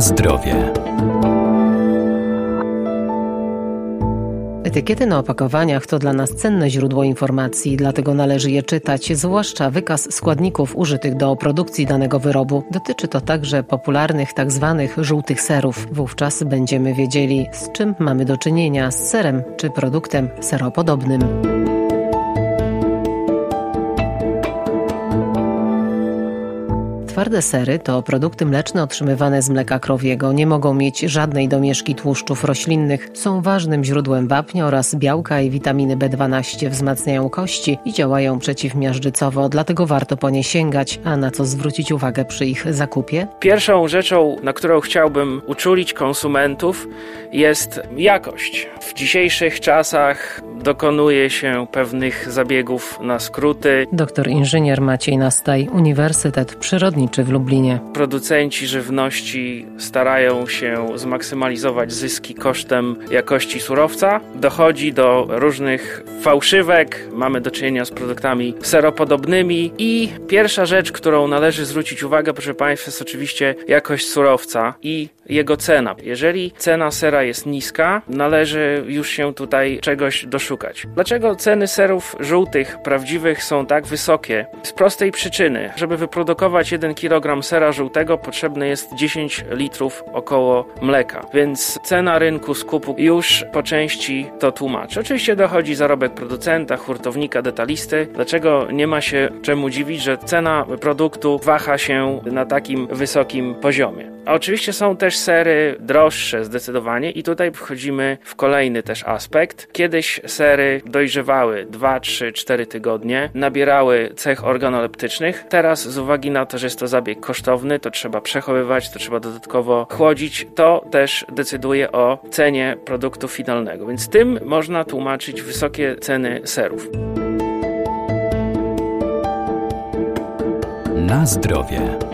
Zdrowie. Etykiety na opakowaniach to dla nas cenne źródło informacji, dlatego należy je czytać, zwłaszcza wykaz składników użytych do produkcji danego wyrobu. Dotyczy to także popularnych tzw. Tak żółtych serów. Wówczas będziemy wiedzieli, z czym mamy do czynienia z serem czy produktem seropodobnym. Twarde sery to produkty mleczne otrzymywane z mleka krowiego. Nie mogą mieć żadnej domieszki tłuszczów roślinnych. Są ważnym źródłem wapnia oraz białka i witaminy B12. Wzmacniają kości i działają przeciwmiażdżycowo, dlatego warto po nie sięgać. A na co zwrócić uwagę przy ich zakupie? Pierwszą rzeczą, na którą chciałbym uczulić konsumentów, jest jakość. W dzisiejszych czasach dokonuje się pewnych zabiegów na skróty. Doktor inżynier Maciej Nastaj, Uniwersytet Przyrodniczy w Lublinie. Producenci żywności starają się zmaksymalizować zyski kosztem jakości surowca. Dochodzi do różnych fałszywek, mamy do czynienia z produktami seropodobnymi i pierwsza rzecz, którą należy zwrócić uwagę, proszę Państwa, jest oczywiście jakość surowca i jego cena. Jeżeli cena sera jest niska, należy już się tutaj czegoś doszukać. Dlaczego ceny serów żółtych, prawdziwych są tak wysokie? Z prostej przyczyny. Żeby wyprodukować 1 kg sera żółtego potrzebne jest 10 litrów około mleka, więc cena rynku skupu już po części to tłumaczy. Oczywiście dochodzi zarobek producenta, hurtownika, detalisty. Dlaczego nie ma się czemu dziwić, że cena produktu waha się na takim wysokim poziomie? A oczywiście są też sery droższe zdecydowanie i tutaj wchodzimy w kolejny też aspekt. Kiedyś sery dojrzewały 2, 3, 4 tygodnie, nabierały cech organoleptycznych. Teraz z uwagi na to, że jest to zabieg kosztowny, to trzeba przechowywać, to trzeba dodatkowo chłodzić, to też decyduje o cenie produktu finalnego. Więc tym można tłumaczyć wysokie ceny serów. Na zdrowie.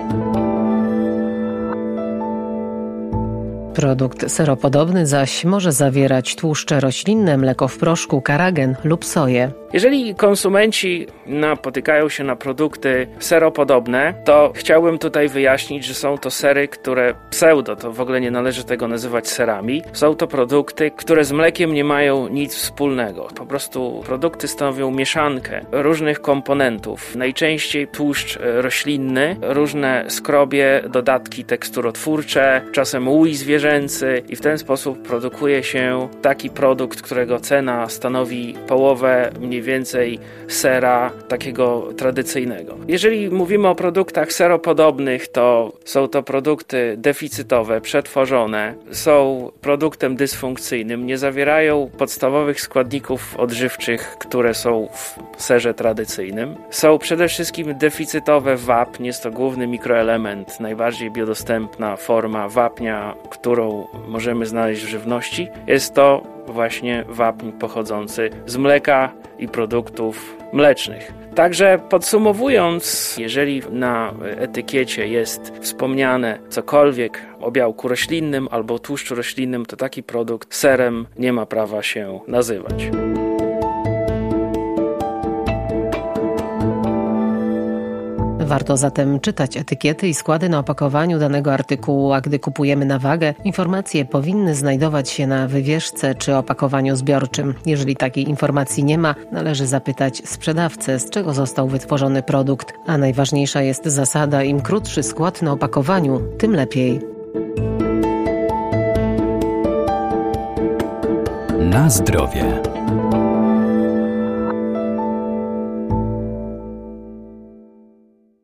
Produkt seropodobny zaś może zawierać tłuszcze roślinne, mleko w proszku, karagen lub soję. Jeżeli konsumenci napotykają się na produkty seropodobne, to chciałbym tutaj wyjaśnić, że są to sery, które pseudo, to w ogóle nie należy tego nazywać serami. Są to produkty, które z mlekiem nie mają nic wspólnego. Po prostu produkty stanowią mieszankę różnych komponentów. Najczęściej tłuszcz roślinny, różne skrobie, dodatki teksturotwórcze, czasem łój zwierzęcy i w ten sposób produkuje się taki produkt, którego cena stanowi połowę mniej więcej sera takiego tradycyjnego. Jeżeli mówimy o produktach seropodobnych, to są to produkty deficytowe, przetworzone, są produktem dysfunkcyjnym, nie zawierają podstawowych składników odżywczych, które są w serze tradycyjnym. Są przede wszystkim deficytowe wapń, jest to główny mikroelement, najbardziej biodostępna forma wapnia, którą możemy znaleźć w żywności. Jest to właśnie wapń pochodzący z mleka i produktów mlecznych. Także podsumowując, jeżeli na etykiecie jest wspomniane cokolwiek o białku roślinnym albo tłuszczu roślinnym, to taki produkt serem nie ma prawa się nazywać. Warto zatem czytać etykiety i składy na opakowaniu danego artykułu, a gdy kupujemy na wagę, informacje powinny znajdować się na wywieszce czy opakowaniu zbiorczym. Jeżeli takiej informacji nie ma, należy zapytać sprzedawcę, z czego został wytworzony produkt. A najważniejsza jest zasada: im krótszy skład na opakowaniu, tym lepiej. Na zdrowie.